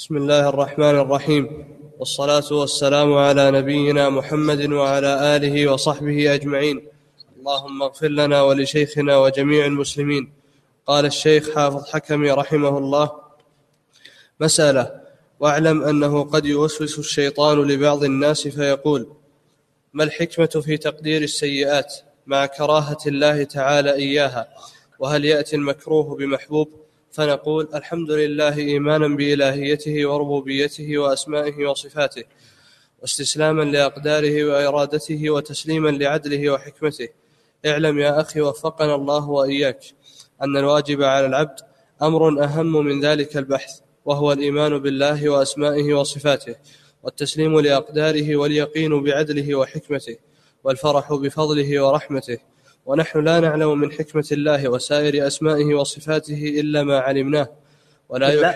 بسم الله الرحمن الرحيم. والصلاة والسلام على نبينا محمد وعلى آله وصحبه أجمعين. اللهم اغفر لنا ولشيخنا وجميع المسلمين. قال الشيخ حافظ حكمي رحمه الله مسألة واعلم أنه قد يوسوس الشيطان لبعض الناس فيقول ما الحكمة في تقدير السيئات مع كراهة الله تعالى إياها؟ وهل يأتي المكروه بمحبوب؟ فنقول الحمد لله إيمانا بإلهيته وربوبيته وأسمائه وصفاته واستسلاما لأقداره وإرادته وتسليما لعدله وحكمته. اعلم يا أخي وفقنا الله وإياك أن الواجب على العبد أمر أهم من ذلك البحث وهو الإيمان بالله وأسمائه وصفاته والتسليم لأقداره واليقين بعدله وحكمته والفرح بفضله ورحمته. ونحن لا نعلم من حكمة الله وسائر أسمائه وصفاته إلا ما علمناه ولا إلا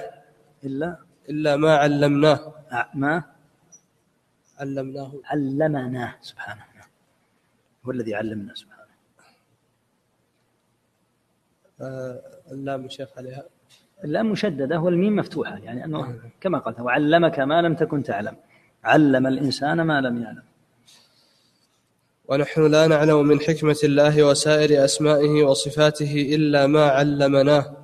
إلا إلا ما علمناه. ما؟ علمناه. علمنا سبحانه. هو الذي علمنا سبحانه. آه اللام شيخ عليها. اللام مشددة والميم مفتوحة يعني أنه كما قلت وعلمك ما لم تكن تعلم. علم الإنسان ما لم يعلم. ونحن لا نعلم من حكمة الله وسائر أسمائه وصفاته إلا ما علمناه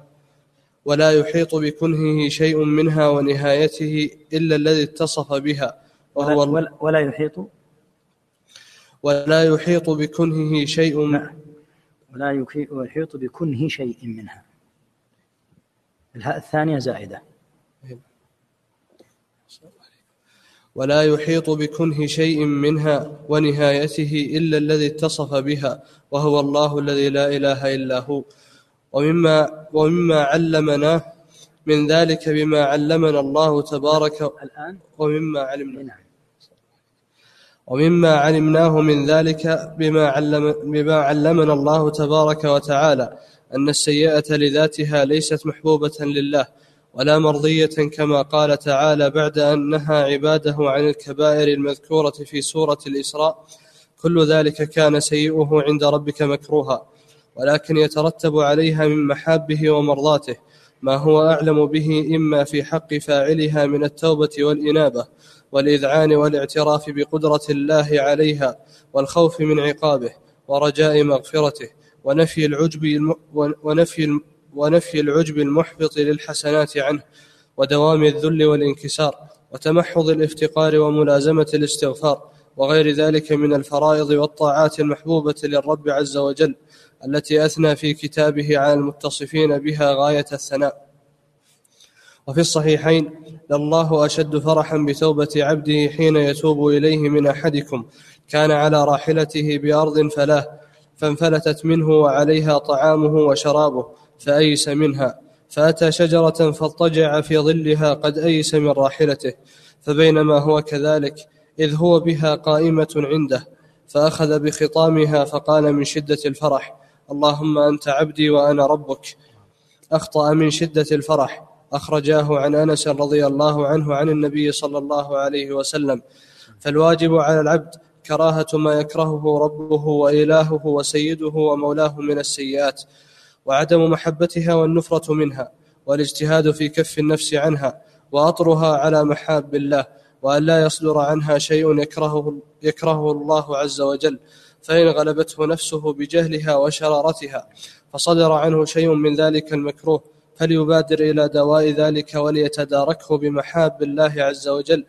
ولا يحيط بكنهه شيء منها ونهايته إلا الذي اتصف بها وهو ولا, ولا, ولا يحيط؟ ولا يحيط بكنهه شيء لا. ولا يحيط بكنه شيء منها. الهاء الثانية زائدة. ولا يحيط بكنه شيء منها ونهايته إلا الذي اتصف بها وهو الله الذي لا إله إلا هو. ومما, ومما علمنا من ذلك بما علمنا الله تبارك الآن؟ ومما علمنا. نعم. ومما علمناه من ذلك بما, علم بما علمنا الله تبارك وتعالى أن السيئة لذاتها ليست محبوبة لله ولا مرضية كما قال تعالى بعد أن نهى عباده عن الكبائر المذكورة في سورة الإسراء كل ذلك كان سيئه عند ربك مكروها ولكن يترتب عليها من محابه ومرضاته ما هو أعلم به إما في حق فاعلها من التوبة والإنابة والإذعان والاعتراف بقدرة الله عليها والخوف من عقابه ورجاء مغفرته ونفي العجب ونفي ونفي العجب المحبط للحسنات عنه ودوام الذل والانكسار وتمحض الافتقار وملازمة الاستغفار وغير ذلك من الفرائض والطاعات المحبوبة للرب عز وجل التي أثنى في كتابه على المتصفين بها غاية الثناء. وفي الصحيحين لله أشد فرحا بتوبة عبده حين يتوب إليه من أحدكم كان على راحلته بأرض فلاه فانفلتت منه وعليها طعامه وشرابه فأيس منها. فأتى شجرة فاضطجع في ظلها قد أيس من راحلته. فبينما هو كذلك إذ هو بها قائمة عنده. فأخذ بخطامها فقال من شدة الفرح اللهم أنت عبدي وأنا ربك. أخطأ من شدة الفرح. أخرجاه عن أنس رضي الله عنه عن النبي صلى الله عليه وسلم. فالواجب على العبد كراهة ما يكرهه ربه وإلهه وسيده ومولاه من السيئات. وعدم محبتها والنفرة منها والاجتهاد في كف النفس عنها وأطرها على محاب الله وأن لا يصدر عنها شيء يكرهه, يكرهه الله عز وجل. فإن غلبته نفسه بجهلها وشرارتها فصدر عنه شيء من ذلك المكروه فليبادر إلى دواء ذلك وليتداركه بمحاب الله عز وجل.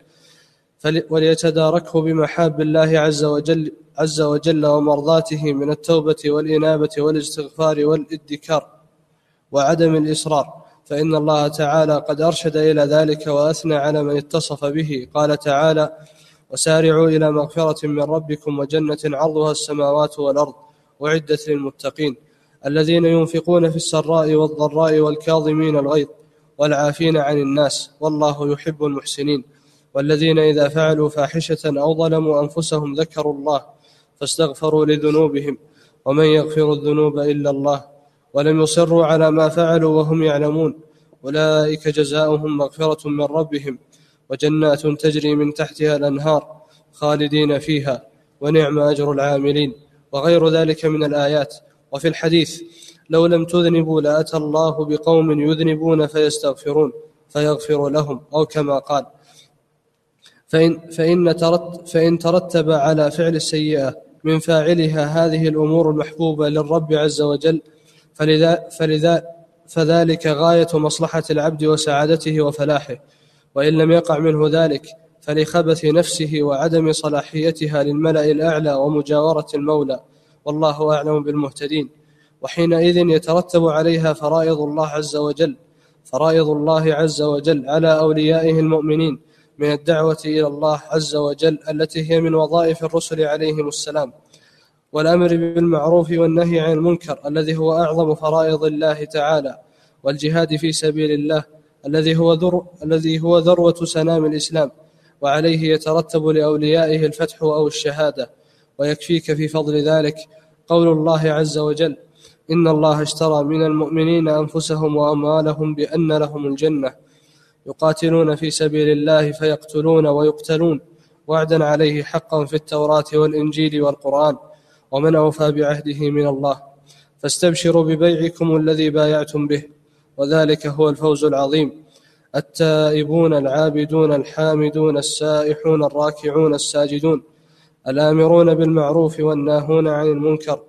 وليتداركه بمحاب الله عز وجل عز وجل ومرضاته من التوبة والإنابة والاستغفار والإدكار وعدم الإصرار. فإن الله تعالى قد أرشد إلى ذلك وأثنى على من اتصف به. قال تعالى وسارعوا إلى مغفرة من ربكم وجنة عرضها السماوات والأرض أعدت للمتقين الذين ينفقون في السراء والضراء والكاظمين الغيظ والعافين عن الناس والله يحب المحسنين. والذين إذا فعلوا فاحشة أو ظلموا أنفسهم ذكروا الله فاستغفروا لذنوبهم ومن يغفر الذنوب إلا الله ولم يصروا على ما فعلوا وهم يعلمون أولئك جزاؤهم مغفرة من ربهم وجنات تجري من تحتها الأنهار خالدين فيها ونعم أجر العاملين وغير ذلك من الآيات وفي الحديث لو لم تذنبوا لأتى الله بقوم يذنبون فيستغفرون فيغفر لهم أو كما قال فإن, فإن, ترت فإن ترتب على فعل السيئة من فاعلها هذه الأمور المحبوبة للرب عز وجل فلذا, فلذا فذلك غاية مصلحة العبد وسعادته وفلاحه. وإن لم يقع منه ذلك فلخبث نفسه وعدم صلاحيتها للملأ الأعلى ومجاورة المولى والله أعلم بالمهتدين. وحينئذ يترتب عليها فرائض الله عز وجل فرائض الله عز وجل على أوليائه المؤمنين من الدعوة إلى الله عز وجل التي هي من وظائف الرسل عليهم السلام والأمر بالمعروف والنهي عن المنكر الذي هو أعظم فرائض الله تعالى والجهاد في سبيل الله الذي هو ذر الذي هو ذروة سنام الإسلام وعليه يترتب لأوليائه الفتح أو الشهادة ويكفيك في فضل ذلك قول الله عز وجل إن الله اشترى من المؤمنين أنفسهم وأموالهم بأن لهم الجنة يقاتلون في سبيل الله فيقتلون ويقتلون. وعدا عليه حقا في التوراة والإنجيل والقرآن. ومن أوفى بعهده من الله. فاستبشروا ببيعكم الذي بايعتم به. وذلك هو الفوز العظيم. التائبون العابدون الحامدون السائحون الراكعون الساجدون. الآمرون بالمعروف والناهون عن المنكر.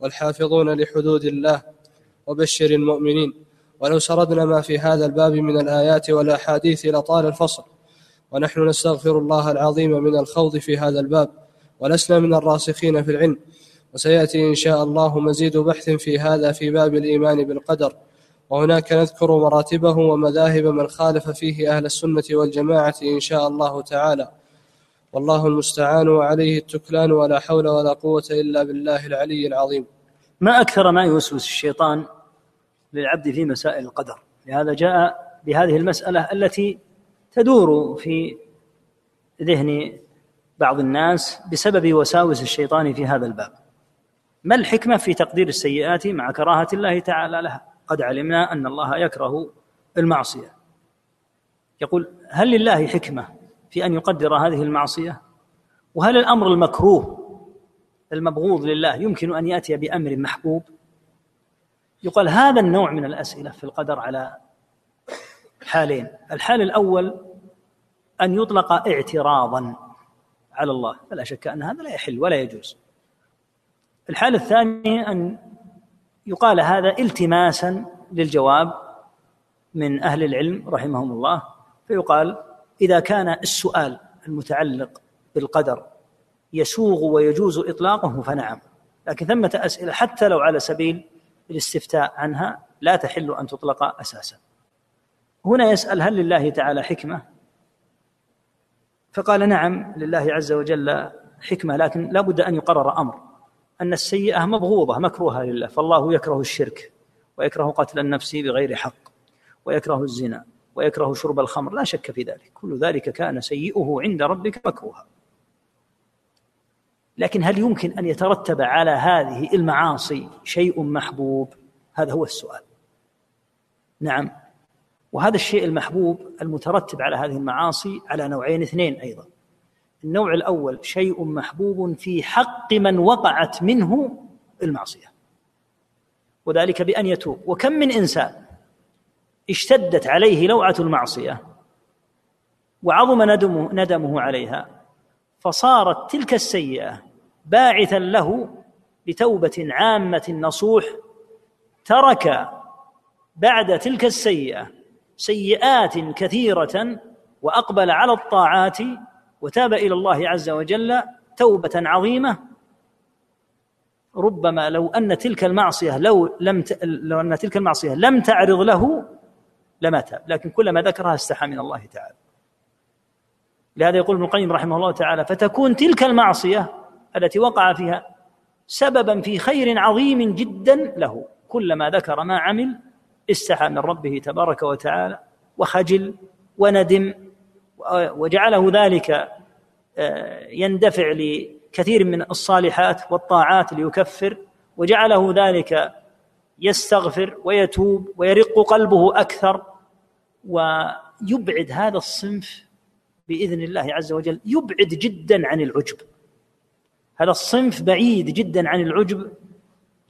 والحافظون لحدود الله. وبشر المؤمنين. ولو سردنا ما في هذا الباب من الآيات والأحاديث لطال الفصل. ونحن نستغفر الله العظيم من الخوض في هذا الباب ولسنا من الراسخين في العلم. وسيأتي إن شاء الله مزيد بحث في هذا في باب الإيمان بالقدر. وهناك نذكر مراتبه ومذاهب من خالف فيه أهل السنة والجماعة إن شاء الله تعالى. والله المستعان وعليه التكلان ولا حول ولا قوة إلا بالله العلي العظيم. ما أكثر ما يوسوس الشيطان للعبد في مسائل القدر. لهذا جاء بهذه المسألة التي تدور في ذهن بعض الناس بسبب وساوس الشيطان في هذا الباب. ما الحكمة في تقدير السيئات مع كراهة الله تعالى لها؟ قد علمنا أن الله يكره المعصية. يقول هل لله حكمة في أن يقدر هذه المعصية؟ وهل الأمر المكروه المبغوض لله يمكن أن يأتي بأمر محبوب؟ يقال هذا النوع من الأسئلة في القدر على حالين. الحال الأول أن يطلق اعتراضا على الله. فلا شك أن هذا لا يحل ولا يجوز. الحال الثاني أن يقال هذا التماسا للجواب من أهل العلم رحمهم الله. فيقال إذا كان السؤال المتعلق بالقدر يسوغ ويجوز إطلاقه فنعم. لكن ثمة أسئلة حتى لو على سبيل الاستفتاء عنها لا تحل أن تطلق أساسا. هنا يسأل هل لله تعالى حكمة؟ فقال نعم لله عز وجل حكمة لكن لا بد أن يقرر أمر أن السيئة مبغوضة مكروهة لله فالله يكره الشرك ويكره قتل النفس بغير حق ويكره الزنا ويكره شرب الخمر لا شك في ذلك كل ذلك كان سيئه عند ربك مكروها. لكن هل يمكن أن يترتب على هذه المعاصي شيء محبوب؟ هذا هو السؤال. نعم. وهذا الشيء المحبوب المترتب على هذه المعاصي على نوعين اثنين أيضا. النوع الأول شيء محبوب في حق من وقعت منه المعصية. وذلك بأن يتوب. وكم من إنسان اشتدت عليه لوعة المعصية وعظم ندمه, ندمه عليها فصارت تلك السيئة باعثا له لتوبة عامة نصوح ترك بعد تلك السيئة سيئات كثيرة وأقبل على الطاعات وتاب إلى الله عز وجل توبة عظيمة. ربما لو أن تلك المعصية لو لم ت... لو أن تلك المعصية لم تعرض له لما تاب لكن كلما ذكرها استحى من الله تعالى. لهذا يقول ابن القيم رحمه الله تعالى فتكون تلك المعصية التي وقع فيها سببا في خير عظيم جدا له كلما ذكر ما عمل استحى من ربه تبارك وتعالى وخجل وندم وجعله ذلك آه، يندفع لكثير من الصالحات والطاعات ليكفر وجعله ذلك يستغفر ويتوب ويرق قلبه أكثر ويبعد هذا الصنف بإذن الله عز وجل يبعد جدا عن العجب. هذا الصنف بعيد جدا عن العجب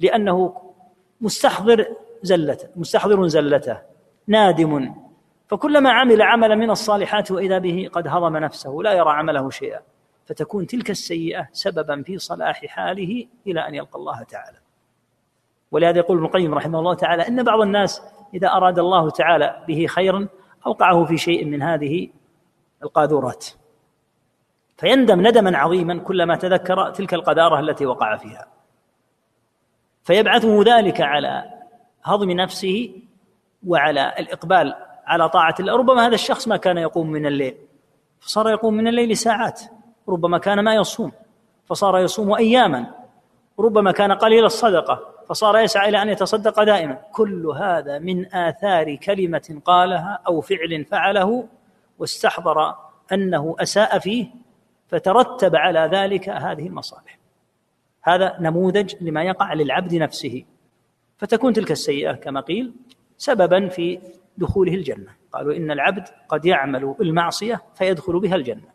لأنه مستحضر زلته مستحضر زلته نادم. فكلما عمل عملا من الصالحات وإذا به قد هضم نفسه لا يرى عمله شيئا. فتكون تلك السيئة سببا في صلاح حاله إلى أن يلقى الله تعالى. ولهذا يقول ابن القيم رحمه الله تعالى إن بعض الناس إذا أراد الله تعالى به خيرا أوقعه في شيء من هذه القاذورات. فيندم ندما عظيما كلما تذكر تلك القذارة التي وقع فيها. فيبعثه ذلك على هضم نفسه وعلى الإقبال على طاعة الله. ربما هذا الشخص ما كان يقوم من الليل فصار يقوم من الليل ساعات. ربما كان ما يصوم فصار يصوم أياما. ربما كان قليل الصدقة فصار يسعى إلى أن يتصدق دائما. كل هذا من آثار كلمة قالها أو فعل فعله واستحضر أنه أساء فيه فترتب على ذلك هذه المصالح. هذا نموذج لما يقع للعبد نفسه. فتكون تلك السيئة كما قيل سببا في دخوله الجنة. قالوا إن العبد قد يعمل المعصية فيدخل بها الجنة.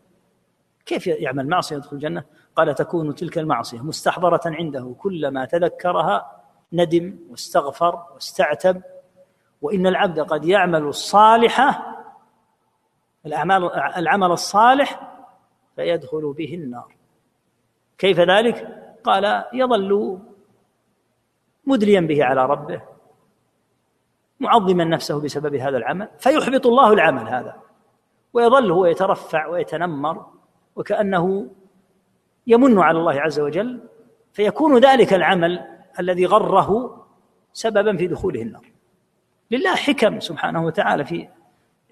كيف يعمل معصيه يدخل الجنة؟ قال تكون تلك المعصية مستحضرة عنده كلما تذكرها ندم واستغفر واستعتب. وإن العبد قد يعمل الصالحه الأعمال العمل الصالح فيدخل به النار. كيف ذلك؟ قال يظل مدليا به على ربه معظما نفسه بسبب هذا العمل فيحبط الله العمل هذا ويظل هو يترفع ويتنمر وكأنه يمن على الله عز وجل فيكون ذلك العمل الذي غره سببا في دخوله النار. لله حكم سبحانه وتعالى في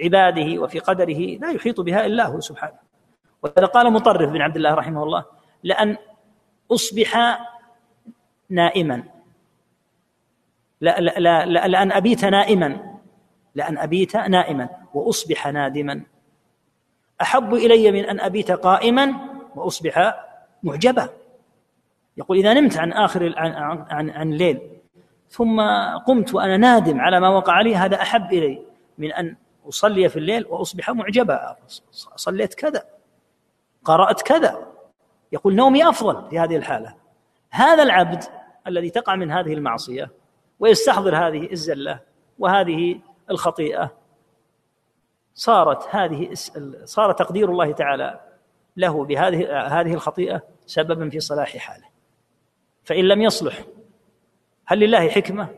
عباده وفي قدره لا يحيط بها إلا هو سبحانه. وهذا قال مطرف بن عبد الله رحمه الله لأن أصبح نائما. لا لا لا, لا لأن أبيت نائما. لأن أبيت نائما وأصبح نادما. أحب إلي من أن أبيت قائما وأصبح معجبا. يقول إذا نمت عن آخر عن, عن, عن الليل ثم قمت وأنا نادم على ما وقع لي هذا أحب إلي من أن أصلي في الليل وأصبح معجبا. صليت كذا قرأت كذا. يقول نومي أفضل في هذه الحالة. هذا العبد الذي تقع من هذه المعصية ويستحضر هذه الزلة وهذه الخطيئة صارت هذه صار تقدير الله تعالى له بهذه هذه الخطيئة سببا في صلاح حاله. فإن لم يصلح هل لله حكمة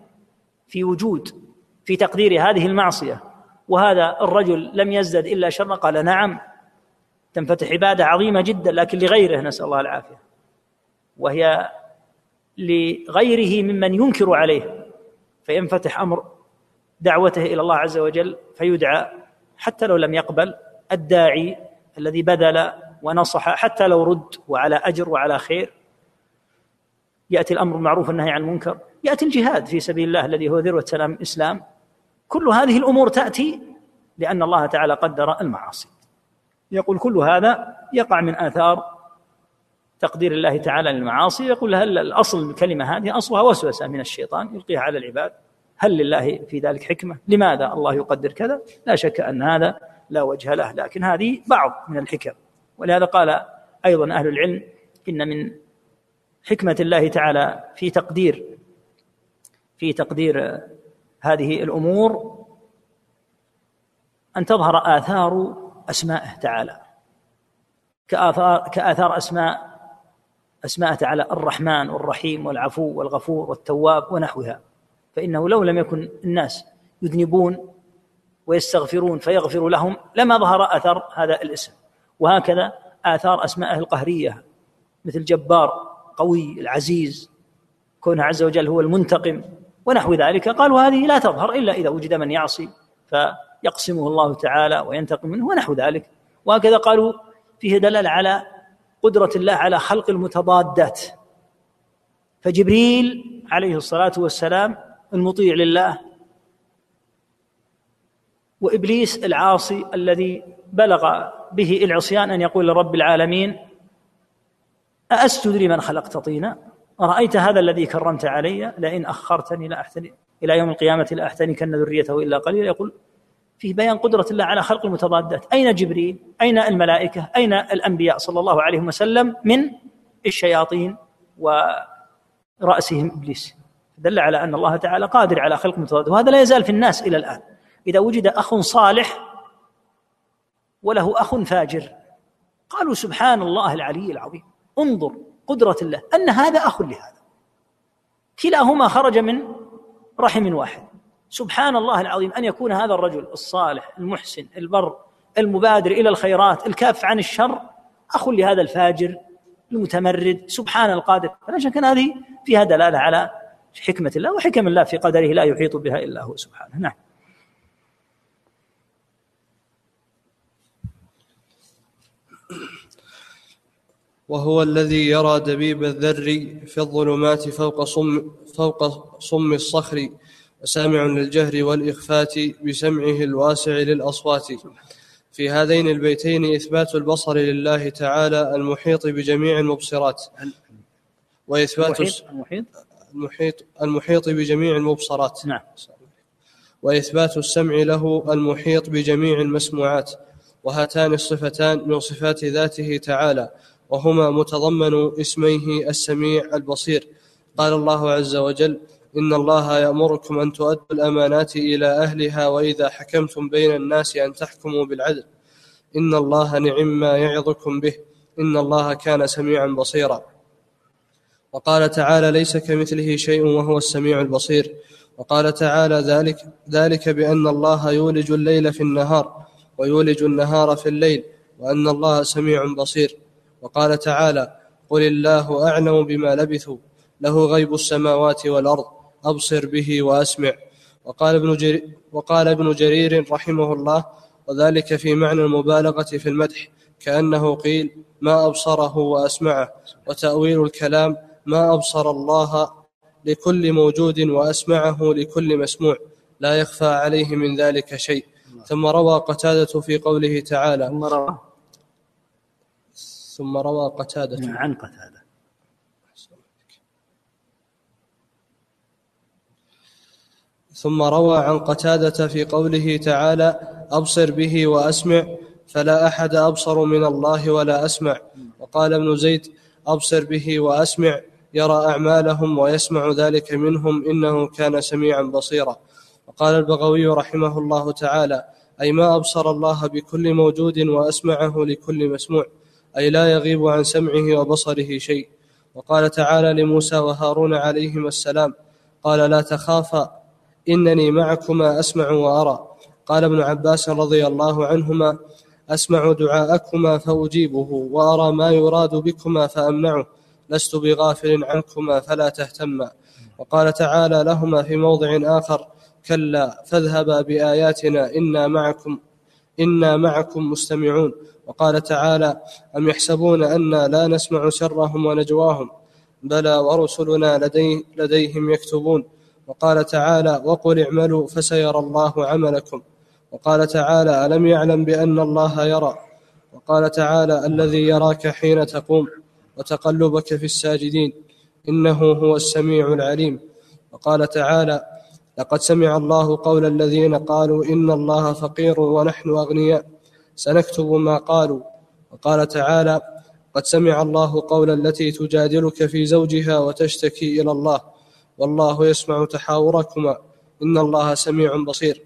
في وجود في تقدير هذه المعصية؟ وهذا الرجل لم يزدد إلا شرا قال نعم تنفتح عبادة عظيمة جدا لكن لغيره نسأل الله العافية. وهي لغيره ممن ينكر عليه فينفتح أمر دعوته إلى الله عز وجل فيدعى حتى لو لم يقبل الداعي الذي بذل ونصح حتى لو رد وعلى أجر وعلى خير. يأتي الأمر بالمعروف والنهي عن المنكر. يأتي الجهاد في سبيل الله الذي هو ذروة سلام الإسلام كل هذه الأمور تأتي لأن الله تعالى قدر المعاصي. يقول كل هذا يقع من آثار تقدير الله تعالى للمعاصي. يقول هل الأصل الكلمة هذه أصلها وسوسة من الشيطان يلقيها على العباد؟ هل لله في ذلك حكمة؟ لماذا الله يقدر كذا؟ لا شك أن هذا لا وجه له لكن هذه بعض من الحكم. ولهذا قال أيضا أهل العلم إن من حكمة الله تعالى في تقدير في تقدير هذه الأمور أن تظهر آثار أسمائه تعالى. كآثار كآثار أسماء أسماء تعالى الرحمن والرحيم والعفو والغفور والتواب ونحوها. فإنه لو لم يكن الناس يذنبون ويستغفرون فيغفر لهم لما ظهر أثر هذا الاسم. وهكذا آثار أسمائه القهرية مثل جبار قوي العزيز كونه عز وجل هو المنتقم. ونحو ذلك. قالوا هذه لا تظهر إلا إذا وجد من يعصي ف يقسمه الله تعالى وينتقم منه ونحو ذلك. وهكذا قالوا فيه دلالة على قدرة الله على خلق المتضادات. فجبريل عليه الصلاة والسلام المطيع لله وإبليس العاصي الذي بلغ به العصيان أن يقول لرب العالمين أأسجد لمن خلقت طينا؟ أرأيت هذا الذي كرمت علي؟ لئن أخرتني لأحتني إلى يوم القيامة لأحتنكن ذريته إلا قليلا يقول فيه بيان قدرة الله على خلق المتضادات. أين جبريل؟ أين الملائكة؟ أين الأنبياء صلى الله عليه وسلم من الشياطين ورأسهم إبليس؟ دل على أن الله تعالى قادر على خلق المتضادات. وهذا لا يزال في الناس إلى الآن. إذا وجد أخ صالح وله أخ فاجر قالوا سبحان الله العلي العظيم. انظر قدرة الله أن هذا أخ لهذا. كلاهما خرج من رحم واحد. سبحان الله العظيم أن يكون هذا الرجل الصالح المحسن البر المبادر إلى الخيرات الكاف عن الشر أخ لهذا الفاجر المتمرد سبحان القادر. فلا كان هذه فيها دلالة على حكمة الله وحكم الله في قدره لا يحيط بها إلا هو سبحانه. نعم. وهو الذي يرى دبيب الذر في الظلمات فوق صم فوق صم الصخر وسامع للجهر والإخفات بسمعه الواسع للأصوات. في هذين البيتين إثبات البصر لله تعالى المحيط بجميع المبصرات. وإثبات المحيط؟ المحيط المحيط بجميع المبصرات. نعم. وإثبات السمع له المحيط بجميع المسموعات. وهاتان الصفتان من صفات ذاته تعالى. وهما متضمن اسميه السميع البصير. قال الله عز وجل إن الله يأمركم أن تؤدوا الأمانات إلى أهلها وإذا حكمتم بين الناس أن تحكموا بالعدل. إن الله نعم ما يعظكم به. إن الله كان سميعا بصيرا. وقال تعالى ليس كمثله شيء وهو السميع البصير. وقال تعالى ذلك ذلك بأن الله يولج الليل في النهار ويولج النهار في الليل وأن الله سميع بصير. وقال تعالى قل الله أعلم بما لبثوا له غيب السماوات والأرض أبصر به وأسمع. وقال ابن جرير, وقال ابن جرير رحمه الله وذلك في معنى المبالغة في المدح كأنه قيل ما أبصره وأسمعه وتأويل الكلام ما أبصر الله لكل موجود وأسمعه لكل مسموع لا يخفى عليه من ذلك شيء ثم روى قتادة في قوله تعالى ثم روى قتادة. عن قتادة. ثم روى عن قتادة في قوله تعالى أبصر به وأسمع فلا أحد أبصر من الله ولا أسمع. وقال ابن زيد أبصر به وأسمع يرى أعمالهم ويسمع ذلك منهم إنه كان سميعا بصيرا. وقال البغوي رحمه الله تعالى أي ما أبصر الله بكل موجود وأسمعه لكل مسموع. أي لا يغيب عن سمعه وبصره شيء. وقال تعالى لموسى وهارون عليهما السلام قال لا تخافا إنني معكما أسمع وأرى. قال ابن عباس رضي الله عنهما أسمع دعاءكما فأجيبه وأرى ما يراد بكما فأمنعه لست بغافل عنكما فلا تهتما وقال تعالى لهما في موضع آخر كلا فاذهبا بآياتنا إنا معكم إنا معكم مستمعون. وقال تعالى أم يحسبون أنا لا نسمع سرهم ونجواهم؟ بلى ورسلنا لدي لديهم يكتبون. وقال تعالى وقل اعملوا فسيرى الله عملكم. وقال تعالى ألم يعلم بأن الله يرى؟ وقال تعالى الذي يراك حين تقوم وتقلبك في الساجدين إنه هو السميع العليم. وقال تعالى لقد سمع الله قول الذين قالوا إن الله فقير ونحن أغنياء. سنكتب ما قالوا. وقال تعالى قد سمع الله قول التي تجادلك في زوجها وتشتكي إلى الله. والله يسمع تحاوركما. إن الله سميع بصير.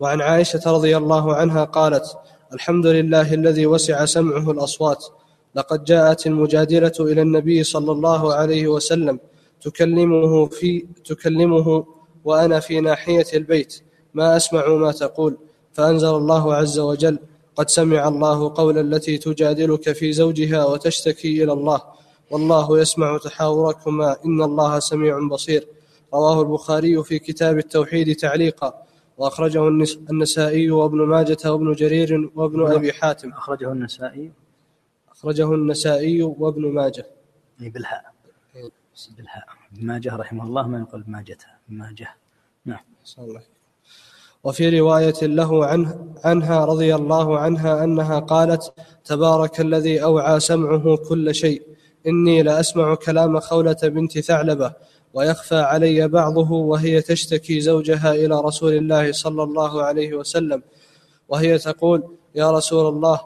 وعن عائشة رضي الله عنها قالت الحمد لله الذي وسع سمعه الأصوات. لقد جاءت المجادلة إلى النبي صلى الله عليه وسلم. تكلمه في تكلمه وأنا في ناحية البيت. ما أسمع ما تقول. فأنزل الله عز وجل قد سمع الله قول التي تجادلك في زوجها وتشتكي إلى الله والله يسمع تحاوركما إن الله سميع بصير. رواه البخاري في كتاب التوحيد تعليقا. وأخرجه النسائي وابن ماجة وابن جرير وابن أبي حاتم. أخرجه النسائي. أخرجه النسائي وابن ماجة. أي بالهاء بالهاء ماجة رحمه الله ما يقول ماجة. ماجة. نعم. الله وفي رواية له عنه عنها رضي الله عنها أنها قالت تبارك الذي أوعى سمعه كل شيء. إني لأسمع كلام خولة بنت ثعلبة ويخفى علي بعضه وهي تشتكي زوجها إلى رسول الله صلى الله عليه وسلم. وهي تقول يا رسول الله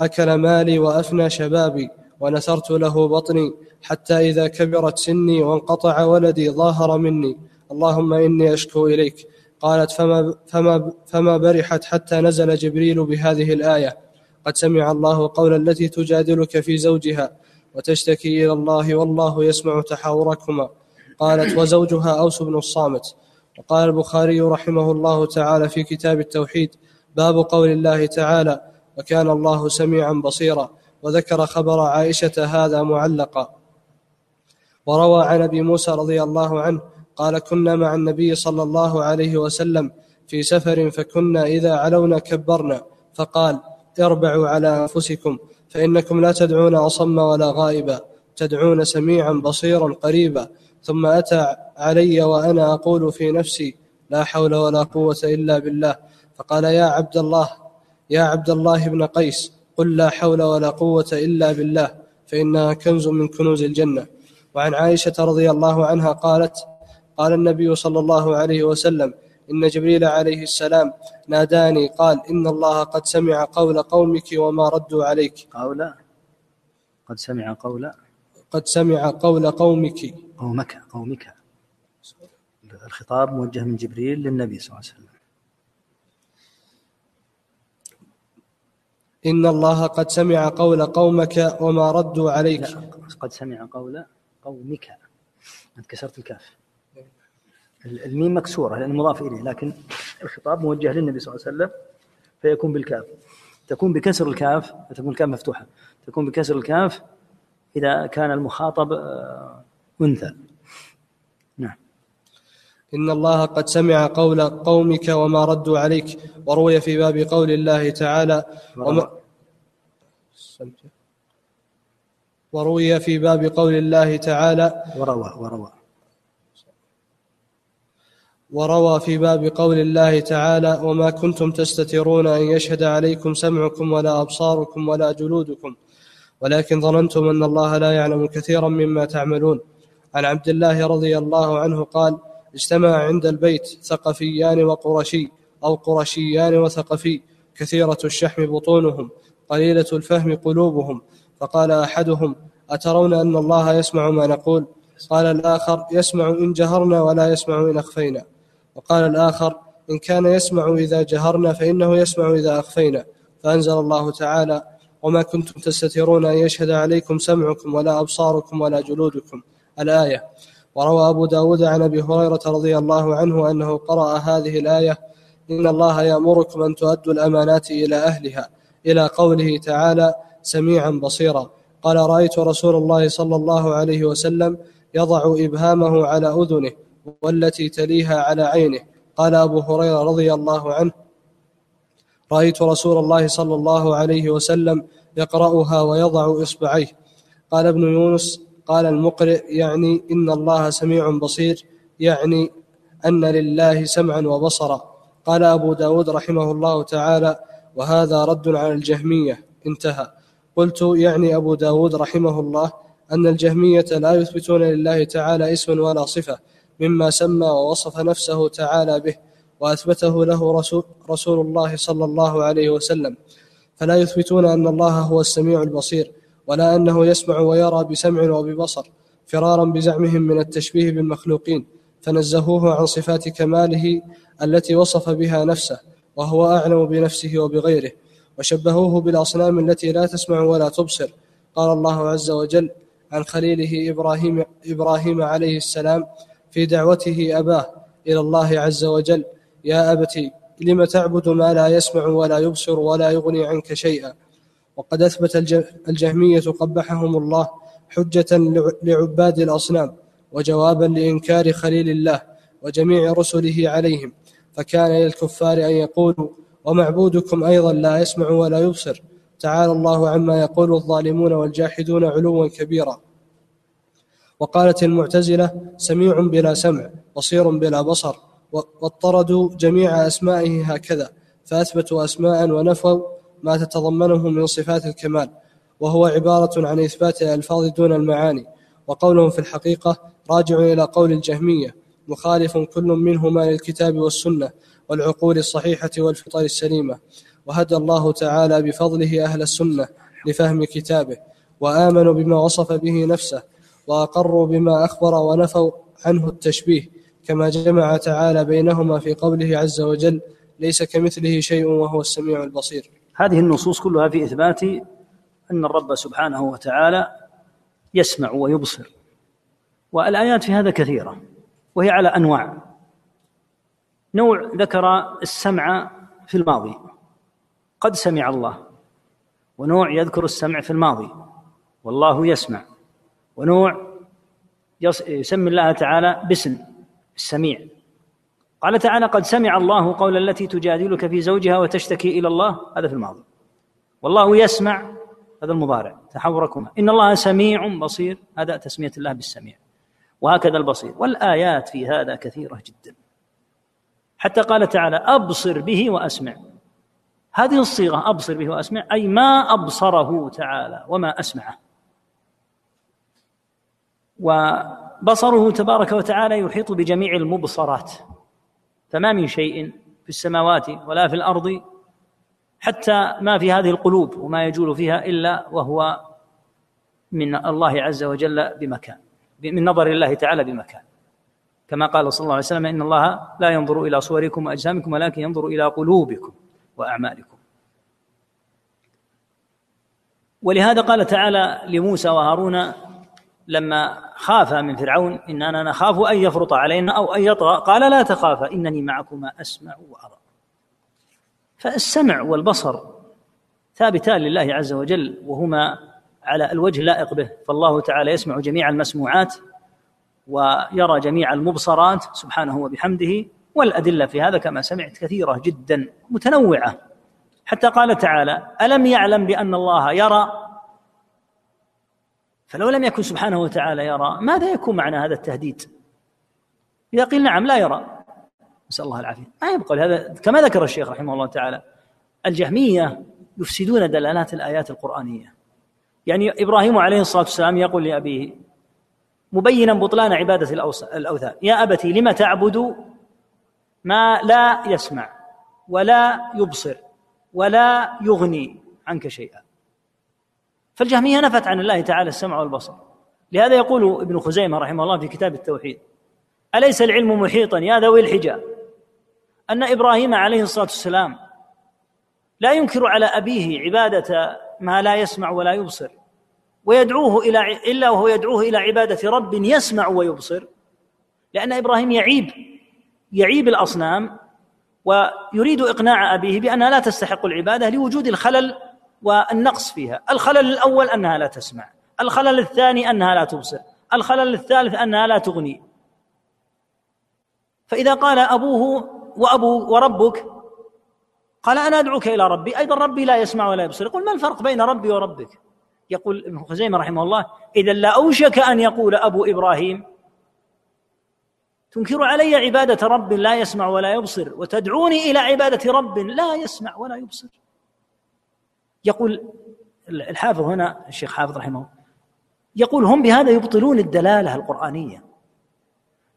أكل مالي وأفنى شبابي ونثرت له بطني حتى إذا كبرت سني وانقطع ولدي ظاهر مني. اللهم إني أشكو إليك. قالت فما, فما, فما برحت حتى نزل جبريل بهذه الآية. قد سمع الله قول التي تجادلك في زوجها وتشتكي إلى الله والله يسمع تحاوركما. قالت وزوجها أوس بن الصامت. وقال البخاري رحمه الله تعالى في كتاب التوحيد باب قول الله تعالى وكان الله سميعا بصيرا وذكر خبر عائشة هذا معلقا. وروى عن أبي موسى رضي الله عنه قال كنا مع النبي صلى الله عليه وسلم في سفر فكنا إذا علونا كبرنا. فقال اربعوا على أنفسكم فإنكم لا تدعون أصم ولا غائبا تدعون سميعا بصيرا قريبا. ثم أتى علي وأنا أقول في نفسي لا حول ولا قوة إلا بالله. فقال يا عبد الله يا عبد الله بن قيس قل لا حول ولا قوة إلا بالله فإنها كنز من كنوز الجنة. وعن عائشة رضي الله عنها قالت قال النبي صلى الله عليه وسلم إن جبريل عليه السلام ناداني قال إن الله قد سمع قول قومك وما ردوا عليك. قول قد سمع قول قد سمع قول قومك. قومك قومك. الخطاب موجه من جبريل للنبي صلى الله عليه وسلم. إن الله قد سمع قول قومك وما ردوا عليك. لا قد سمع قول قومك. أنت كسرت الكاف. الميم مكسورة لأنه مضاف إليه لكن الخطاب موجه للنبي صلى الله عليه وسلم فيكون بالكاف. تكون بكسر الكاف تكون الكاف مفتوحة. تكون بكسر الكاف إذا كان المخاطب آه، أنثى. نعم. إن الله قد سمع قول قومك وما ردوا عليك وروي في باب قول الله تعالى وما وروي في باب قول الله تعالى. وروى وروى. وروى في باب قول الله تعالى وما كنتم تستترون أن يشهد عليكم سمعكم ولا أبصاركم ولا جلودكم ولكن ظننتم أن الله لا يعلم كثيرا مما تعملون. عن عبد الله رضي الله عنه قال اجتمع عند البيت ثقفيان وقرشي أو قرشيان وثقفي كثيرة الشحم بطونهم قليلة الفهم قلوبهم. فقال أحدهم أترون أن الله يسمع ما نقول؟ قال الآخر يسمع إن جهرنا ولا يسمع إن أخفينا. وقال الآخر إن كان يسمع إذا جهرنا فإنه يسمع إذا أخفينا. فأنزل الله تعالى وما كنتم تستترون أن يشهد عليكم سمعكم ولا أبصاركم ولا جلودكم. الآية. وروى أبو داود عن أبي هريرة رضي الله عنه أنه قرأ هذه الآية إن الله يأمركم أن تؤدوا الأمانات إلى أهلها إلى قوله تعالى سميعا بصيرا. قال رأيت رسول الله صلى الله عليه وسلم يضع إبهامه على أذنه والتي تليها على عينه. قال أبو هريرة رضي الله عنه رأيت رسول الله صلى الله عليه وسلم يقرأها ويضع إصبعيه. قال ابن يونس قال المقرئ يعني إن الله سميع بصير يعني أن لله سمعا وبصرا. قال أبو داود رحمه الله تعالى وهذا رد على الجهمية. انتهى. قلت يعني أبو داود رحمه الله أن الجهمية لا يثبتون لله تعالى اسما ولا صفة. مما سمى ووصف نفسه تعالى به وأثبته له رسول, رسول الله صلى الله عليه وسلم. فلا يثبتون أن الله هو السميع البصير ولا أنه يسمع ويرى بسمع وببصر فرارا بزعمهم من التشبيه بالمخلوقين. فنزهوه عن صفات كماله التي وصف بها نفسه وهو أعلم بنفسه وبغيره. وشبهوه بالأصنام التي لا تسمع ولا تبصر. قال الله عز وجل عن خليله إبراهيم إبراهيم عليه السلام في دعوته أباه إلى الله عز وجل. يا أبت لم تعبد ما لا يسمع ولا يبصر ولا يغني عنك شيئا؟ وقد أثبت الجهمية قبحهم الله حجة لعباد الأصنام وجوابا لإنكار خليل الله وجميع رسله عليهم. فكان للكفار أن يقولوا ومعبودكم أيضا لا يسمع ولا يبصر تعالى الله عما يقول الظالمون والجاحدون علوا كبيرا. وقالت المعتزلة سميع بلا سمع بصير بلا بصر واضطردوا جميع أسمائه هكذا فأثبتوا أسماء ونفوا ما تتضمنه من صفات الكمال وهو عبارة عن إثبات الألفاظ دون المعاني وقولهم في الحقيقة راجع إلى قول الجهمية مخالف كل منهما للكتاب والسنة والعقول الصحيحة والفطر السليمة وهدى الله تعالى بفضله أهل السنة لفهم كتابه وآمنوا بما وصف به نفسه وأقروا بما أخبر ونفوا عنه التشبيه كما جمع تعالى بينهما في قوله عز وجل ليس كمثله شيء وهو السميع البصير. هذه النصوص كلها في إثبات أن الرب سبحانه وتعالى يسمع ويبصر. والآيات في هذا كثيرة وهي على أنواع. نوع ذكر السمع في الماضي قد سمع الله ونوع يذكر السمع في الماضي والله يسمع. ونوع يسمي الله تعالى باسم السميع. قال تعالى قد سمع الله قول التي تجادلك في زوجها وتشتكي إلى الله. هذا في الماضي. والله يسمع هذا المضارع تحوركما. إن الله سميع بصير هذا تسمية الله بالسميع. وهكذا البصير. والآيات في هذا كثيرة جدا. حتى قال تعالى أبصر به وأسمع. هذه الصيغة أبصر به وأسمع أي ما أبصره تعالى وما أسمعه. وبصره تبارك وتعالى يحيط بجميع المبصرات فما من شيء في السماوات ولا في الأرض حتى ما في هذه القلوب وما يجول فيها إلا وهو من الله عز وجل بمكان من نظر الله تعالى بمكان. كما قال صلى الله عليه وسلم إن الله لا ينظر إلى صوركم وأجسامكم ولكن ينظر إلى قلوبكم وأعمالكم. ولهذا قال تعالى لموسى وهارون لما خاف من فرعون اننا نخاف أن يفرط علينا أو أن يطغى قال لا تخافا إنني معكما أسمع وأرى. فالسمع والبصر ثابتان لله عز وجل وهما على الوجه اللائق به. فالله تعالى يسمع جميع المسموعات ويرى جميع المبصرات سبحانه وبحمده والأدلة في هذا كما سمعت كثيرة جدا متنوعة. حتى قال تعالى ألم يعلم بأن الله يرى فلو لم يكن سبحانه وتعالى يرى ماذا يكون معنى هذا التهديد؟ إذا قيل نعم لا يرى. نسأل الله العافية. ما يبقى هذا؟ كما ذكر الشيخ رحمه الله تعالى الجهمية يفسدون دلالات الآيات القرآنية. يعني إبراهيم عليه الصلاة والسلام يقول لأبيه مبينا بطلان عبادة الأوثان. يا أبتي لم تعبد ما لا يسمع ولا يبصر ولا يغني عنك شيئا؟ فالجهمية نفت عن الله تعالى السمع والبصر. لهذا يقول ابن خزيمة رحمه الله في كتاب التوحيد أليس العلم محيطا؟ يا ذوي الحجى أن إبراهيم عليه الصلاة والسلام لا ينكر على أبيه عبادة ما لا يسمع ولا يبصر ويدعوه إلى إلا وهو يدعوه إلى عبادة رب يسمع ويبصر لأن إبراهيم يعيب يعيب الأصنام ويريد إقناع أبيه بأنها لا تستحق العبادة لوجود الخلل والنقص فيها. الخلل الأول أنها لا تسمع. الخلل الثاني أنها لا تبصر. الخلل الثالث أنها لا تغني. فإذا قال أبوه وأبو وربك قال أنا أدعوك إلى ربي. أيضا ربي لا يسمع ولا يبصر. يقول ما الفرق بين ربي وربك؟ يقول ابن خزيمة رحمه الله إذا لا أوشك أن يقول أبو إبراهيم تنكر علي عبادة رب لا يسمع ولا يبصر وتدعوني إلى عبادة رب لا يسمع ولا يبصر. يقول الحافظ هنا الشيخ حافظ رحمه يقول هم بهذا يبطلون الدلالة القرآنية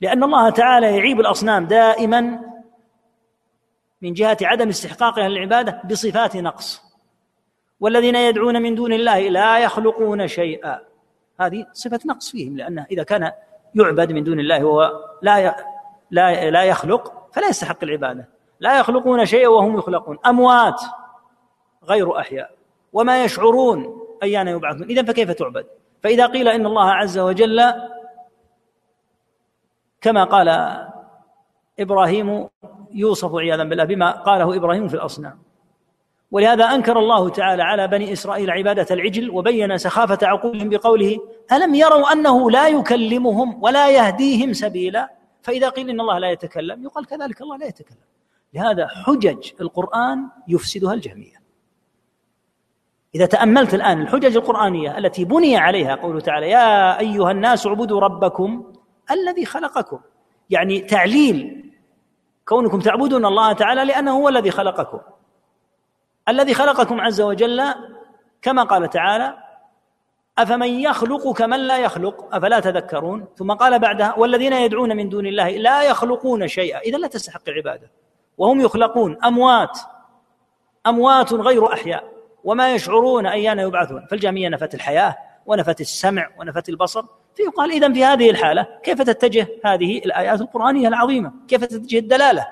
لأن الله تعالى يعيب الأصنام دائما من جهة عدم استحقاقها للعباده بصفات نقص. والذين يدعون من دون الله لا يخلقون شيئا. هذه صفة نقص فيهم لأنه إذا كان يعبد من دون الله وهو لا لا لا يخلق فلا يستحق العبادة. لا يخلقون شيئا وهم يخلقون. أموات. غير أحياء. وما يشعرون أيان يبعثون. اذا فكيف تعبد؟ فإذا قيل إن الله عز وجل كما قال إبراهيم يوصف عياذا بالله بما قاله إبراهيم في الأصنام. ولهذا أنكر الله تعالى على بني إسرائيل عبادة العجل وبين سخافة عقولهم بقوله ألم يروا أنه لا يكلمهم ولا يهديهم سبيلا؟ فإذا قيل إن الله لا يتكلم يقال كذلك الله لا يتكلم. لهذا حجج القرآن يفسدها الجهميه إذا تأملت الآن الحجج القرآنية التي بني عليها قوله تعالى يا أيها الناس اعبدوا ربكم الذي خلقكم. يعني تعليل كونكم تعبدون الله تعالى لأنه هو الذي خلقكم. الذي خلقكم عز وجل كما قال تعالى أفمن يخلق كمن لا يخلق؟ أفلا تذكرون؟ ثم قال بعدها والذين يدعون من دون الله لا يخلقون شيئا. إذا لا تستحق العبادة. وهم يخلقون أموات. أموات غير أحياء. وما يشعرون أيان يبعثون. فالجهمية نفت الحياة ونفت السمع ونفت البصر. فيقال إذا في هذه الحالة كيف تتجه هذه الآيات القرآنية العظيمة؟ كيف تتجه الدلالة؟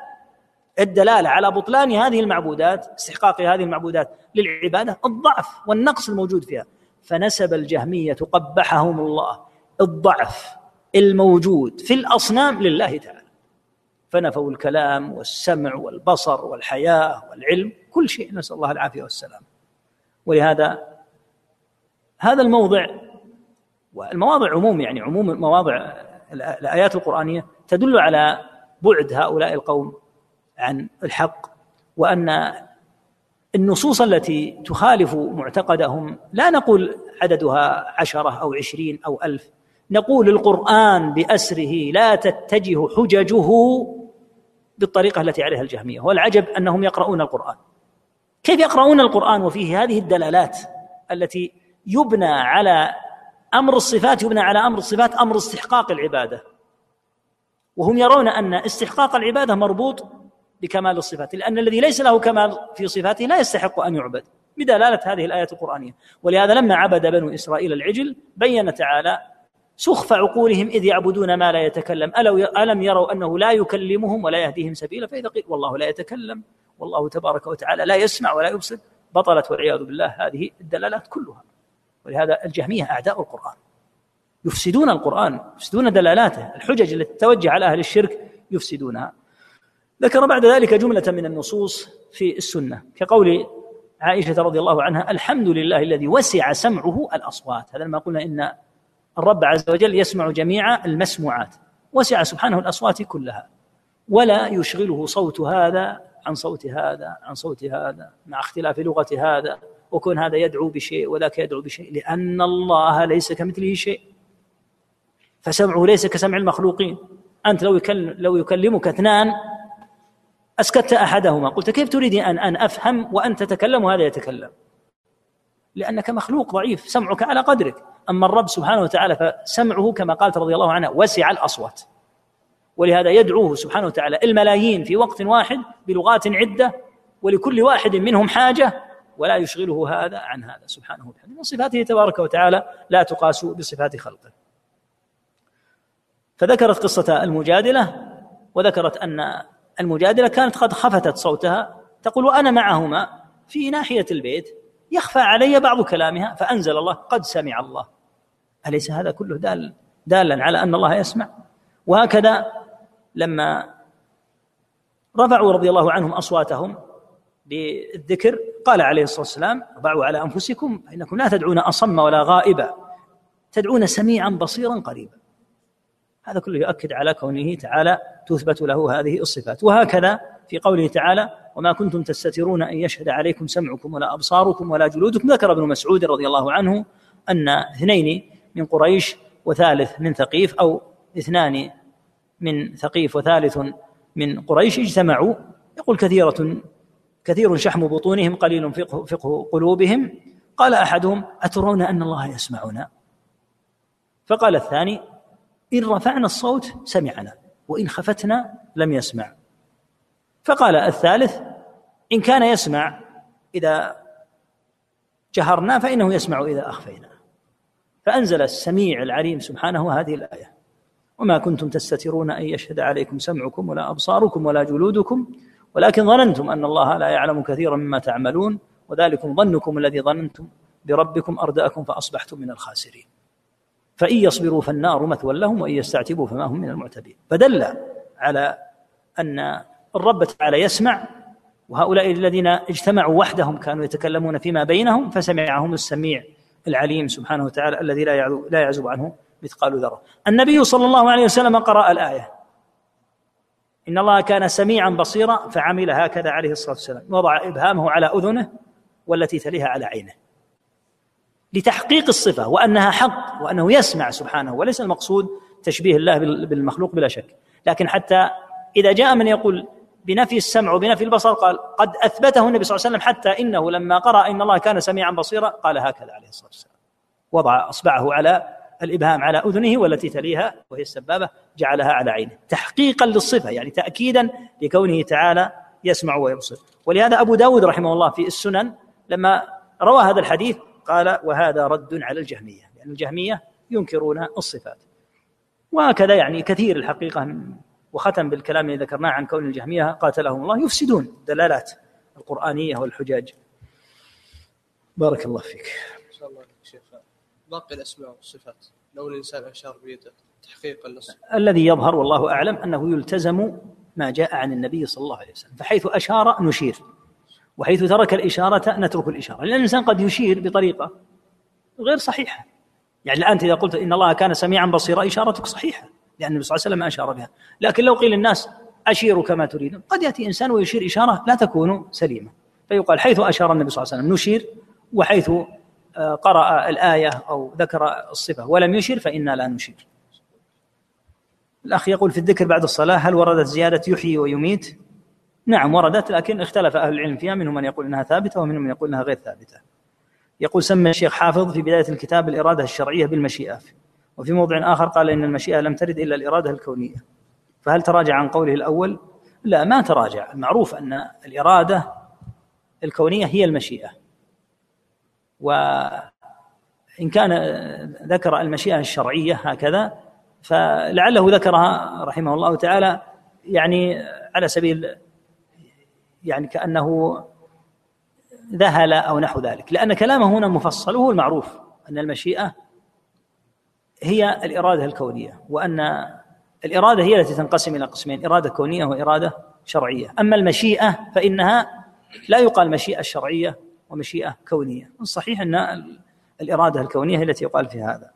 الدلالة على بطلان هذه المعبودات استحقاق هذه المعبودات للعبادة الضعف والنقص الموجود فيها. فنسب الجهمية قبحهم الله. الضعف الموجود في الأصنام لله تعالى. فنفوا الكلام والسمع والبصر والحياة والعلم. كل شيء. نسأل الله العافية والسلام. ولهذا هذا الموضع والمواضع عموم يعني عموم مواضع الآيات القرآنية تدل على بعد هؤلاء القوم عن الحق وأن النصوص التي تخالف معتقدهم لا نقول عددها عشرة أو عشرين أو ألف نقول القرآن بأسره لا تتجه حججه بالطريقة التي عليها الجهمية والعجب أنهم يقرؤون القرآن. كيف يقرؤون القرآن وفيه هذه الدلالات التي يبنى على أمر الصفات يبنى على أمر الصفات أمر استحقاق العبادة. وهم يرون أن استحقاق العبادة مربوط بكمال الصفات لأن الذي ليس له كمال في صفاته لا يستحق أن يعبد بدلالة هذه الآية القرآنية. ولهذا لما عبد بنو إسرائيل العجل بين تعالى سخف عقولهم إذ يعبدون ما لا يتكلم. ألم يروا أنه لا يكلمهم ولا يهديهم سبيلا؟ فإذا قيل والله لا يتكلم والله تبارك وتعالى لا يسمع ولا يبصر. بطلت والعياذ بالله هذه الدلالات كلها. ولهذا الجهمية أعداء القرآن. يفسدون القرآن يفسدون دلالاته. الحجج التي تتوجه على أهل الشرك يفسدونها. ذكر بعد ذلك جملة من النصوص في السنة. كقول عائشة رضي الله عنها الحمد لله الذي وسع سمعه الأصوات. هذا ما قلنا إن الرب عز وجل يسمع جميع المسموعات وسع سبحانه الأصوات كلها ولا يشغله صوت هذا عن صوت هذا عن صوت هذا مع اختلاف لغة هذا وكون هذا يدعو بشيء وذاك يدعو بشيء لأن الله ليس كمثله شيء. فسمعه ليس كسمع المخلوقين. أنت لو يكلم لو يكلمك اثنان أسكت أحدهما قلت كيف تريد أن أن أفهم وأنت تتكلم وهذا يتكلم؟ لأنك مخلوق ضعيف سمعك على قدرك. أما الرب سبحانه وتعالى فسمعه كما قالت رضي الله عنها وسع الأصوات. ولهذا يدعوه سبحانه وتعالى الملايين في وقت واحد بلغات عدة ولكل واحد منهم حاجة ولا يشغله هذا عن هذا سبحانه وتعالى. من صفاته تبارك وتعالى لا تقاس بصفات خلقه. فذكرت قصة المجادلة وذكرت أن المجادلة كانت قد خفتت صوتها تقول وأنا معهما في ناحية البيت يخفى علي بعض كلامها فأنزل الله قد سمع الله. أليس هذا كله دال دالا على أن الله يسمع؟ وهكذا لما رفعوا رضي الله عنهم أصواتهم بالذكر قال عليه الصلاة والسلام اربعوا على أنفسكم فإنكم لا تدعون أصم ولا غائبا تدعون سميعا بصيرا قريبا. هذا كله يؤكد على كونه تعالى تثبت له هذه الصفات. وهكذا في قوله تعالى وما كنتم تستترون أن يشهد عليكم سمعكم ولا أبصاركم ولا جلودكم. ذكر ابن مسعود رضي الله عنه أن اثنين من قريش وثالث من ثقيف أو اثنان من ثقيف وثالث من قريش اجتمعوا. يقول كثيرة كثير شحم بطونهم قليل فقه, فقه قلوبهم. قال أحدهم أترون أن الله يسمعنا؟ فقال الثاني إن رفعنا الصوت سمعنا. وإن خفتنا لم يسمع. فقال الثالث إن كان يسمع إذا جهرنا فإنه يسمع إذا أخفينا. فأنزل السميع العليم سبحانه هذه الآية. وما كنتم تستترون أن يشهد عليكم سمعكم ولا أبصاركم ولا جلودكم ولكن ظننتم أن الله لا يعلم كثيرا مما تعملون وذلكم ظنكم الذي ظننتم بربكم أردأكم فأصبحتم من الخاسرين. فإن يصبروا فالنار مثوى لهم وإن يستعتبوا فما هم من المعتبين فدل على أن الرب تعالى يسمع وهؤلاء الذين اجتمعوا وحدهم كانوا يتكلمون فيما بينهم فسمعهم السميع العليم سبحانه وتعالى الذي لا لا يعزب عنه مثقال ذرة. النبي صلى الله عليه وسلم قرأ الآية. إن الله كان سميعا بصيرا فعمل هكذا عليه الصلاة والسلام. وضع إبهامه على أذنه والتي تليها على عينه. لتحقيق الصفة وأنها حق وأنه يسمع سبحانه وليس المقصود تشبيه الله بالمخلوق بلا شك. لكن حتى إذا جاء من يقول بنفي السمع وبنفي البصر قال قد أثبته النبي صلى الله عليه وسلم حتى إنه لما قرأ إن الله كان سميعا بصيرا قال هكذا عليه الصلاة والسلام. وضع أصبعه على الإبهام على أذنه والتي تليها وهي السبابة جعلها على عينه. تحقيقا للصفة يعني تأكيدا لكونه تعالى يسمع ويبصر. ولهذا أبو داود رحمه الله في السنن لما روى هذا الحديث قال وهذا رد على الجهمية لأن الجهمية ينكرون الصفات. وهكذا يعني كثير الحقيقة وختم بالكلام الذي ذكرناه عن كون الجهمية قاتلهم الله يفسدون الدلالات القرآنية والحجاج. بارك الله فيك. إن شاء الله شيخ. باقي الأسماء والصفات. لو الإنسان أشار بيده تحقيقا للصفات الذي يظهر والله أعلم أنه يلتزم ما جاء عن النبي صلى الله عليه وسلم فحيث أشار نشير. وحيث ترك الإشارة نترك الإشارة. لأن الإنسان قد يشير بطريقة غير صحيحة. يعني الآن إذا قلت إن الله كان سميعا بصيرا إشارتك صحيحة لأن النبي صلى الله عليه وسلم أشار بها. لكن لو قيل الناس أشيروا كما تريدون قد يأتي إنسان ويشير إشارة لا تكون سليمة. فيقال حيث أشار النبي صلى الله عليه وسلم نشير وحيث آه، قرأ الآية أو ذكر الصفة ولم يشر فإنا لا نشير. الأخ يقول في الذكر بعد الصلاة هل وردت زيادة يحيي ويميت؟ نعم وردت لكن اختلف أهل العلم فيها منهم من يقول أنها ثابتة ومنهم من يقول أنها غير ثابتة. يقول سمى الشيخ حافظ في بداية الكتاب الإرادة الشرعية بالمشيئة. وفي موضع آخر قال إن المشيئة لم ترد إلا الإرادة الكونية. فهل تراجع عن قوله الأول؟ لا ما تراجع. المعروف أن الإرادة الكونية هي المشيئة. وإن كان ذكر المشيئة الشرعية هكذا فلعله ذكرها رحمه الله تعالى يعني على سبيل يعني كأنه ذهل أو نحو ذلك. لأن كلامه هنا مفصل وهو المعروف أن المشيئة هي الإرادة الكونية وأن الإرادة هي التي تنقسم إلى قسمين إرادة كونية وإرادة شرعية. أما المشيئة فإنها لا يقال مشيئة شرعية ومشيئة كونية. الصحيح أن الإرادة الكونية هي التي يقال في هذا.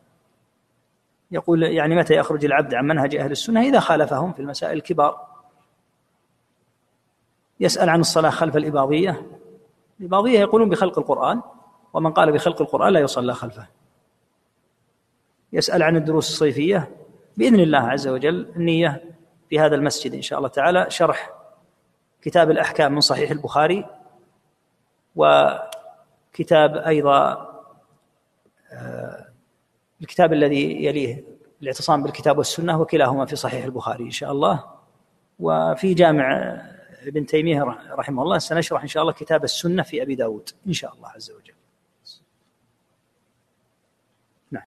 يقول يعني متى يخرج العبد عن منهج أهل السنة؟ إذا خالفهم في المسائل الكبار. يسأل عن الصلاة خلف الإباضية. الإباضية يقولون بخلق القرآن ومن قال بخلق القرآن لا يصلى خلفه. يسأل عن الدروس الصيفية بإذن الله عز وجل النية في هذا المسجد إن شاء الله تعالى. شرح كتاب الأحكام من صحيح البخاري وكتاب أيضا آه، الكتاب الذي يليه الاعتصام بالكتاب والسنة وكلاهما في صحيح البخاري إن شاء الله. وفي جامع ابن تيمية رحمه الله سنشرح إن شاء الله كتاب السنة في أبي داود إن شاء الله عز وجل.